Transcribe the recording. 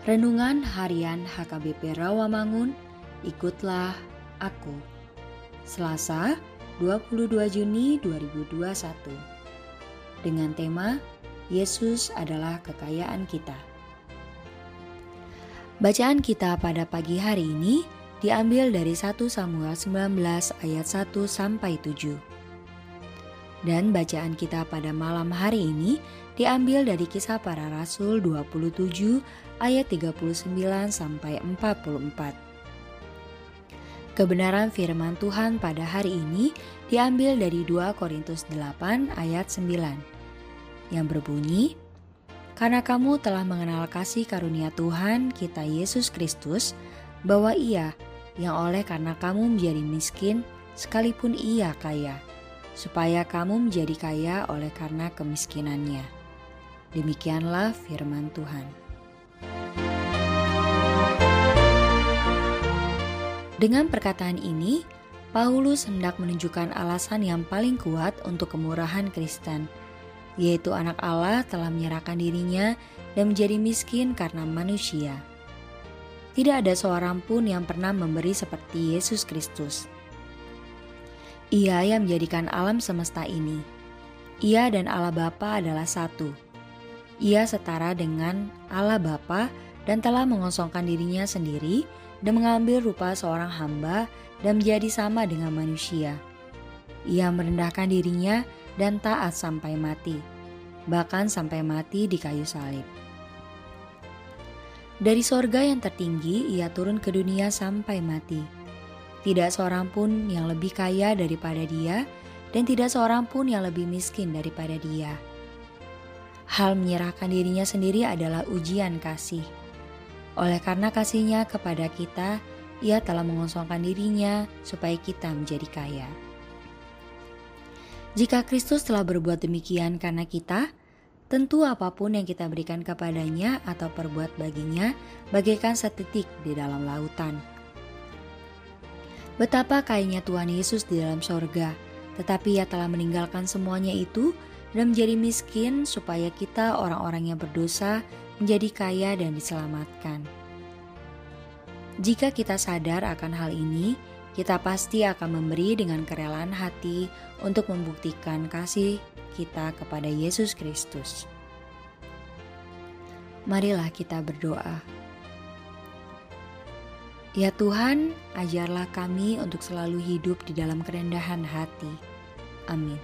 Renungan Harian HKBP Rawamangun, ikutlah aku. Selasa, 22 Juni 2021. Dengan tema Yesus adalah kekayaan kita. Bacaan kita pada pagi hari ini diambil dari 1 Samuel 19 ayat 1 sampai 7. Dan bacaan kita pada malam hari ini diambil dari kisah para rasul 27 ayat 39 sampai 44. Kebenaran firman Tuhan pada hari ini diambil dari 2 Korintus 8 ayat 9 yang berbunyi Karena kamu telah mengenal kasih karunia Tuhan kita Yesus Kristus bahwa Ia yang oleh karena kamu menjadi miskin sekalipun Ia kaya supaya kamu menjadi kaya oleh karena kemiskinannya. Demikianlah firman Tuhan. Dengan perkataan ini, Paulus hendak menunjukkan alasan yang paling kuat untuk kemurahan Kristen, yaitu anak Allah telah menyerahkan dirinya dan menjadi miskin karena manusia. Tidak ada seorang pun yang pernah memberi seperti Yesus Kristus. Ia yang menjadikan alam semesta ini. Ia dan Allah Bapa adalah satu. Ia setara dengan Allah Bapa dan telah mengosongkan dirinya sendiri dan mengambil rupa seorang hamba dan menjadi sama dengan manusia. Ia merendahkan dirinya dan taat sampai mati, bahkan sampai mati di kayu salib. Dari sorga yang tertinggi, ia turun ke dunia sampai mati. Tidak seorang pun yang lebih kaya daripada dia, dan tidak seorang pun yang lebih miskin daripada dia. Hal menyerahkan dirinya sendiri adalah ujian kasih oleh karena kasihnya kepada kita, ia telah mengosongkan dirinya supaya kita menjadi kaya. Jika Kristus telah berbuat demikian karena kita, tentu apa pun yang kita berikan kepadanya atau perbuat baginya bagaikan setitik di dalam lautan. Betapa kayanya Tuhan Yesus di dalam sorga, tetapi ia telah meninggalkan semuanya itu dan menjadi miskin supaya kita orang-orang yang berdosa menjadi kaya dan diselamatkan. Jika kita sadar akan hal ini, kita pasti akan memberi dengan kerelaan hati untuk membuktikan kasih kita kepada Yesus Kristus. Marilah kita berdoa. Ya Tuhan, ajarlah kami untuk selalu hidup di dalam kerendahan hati. Amin.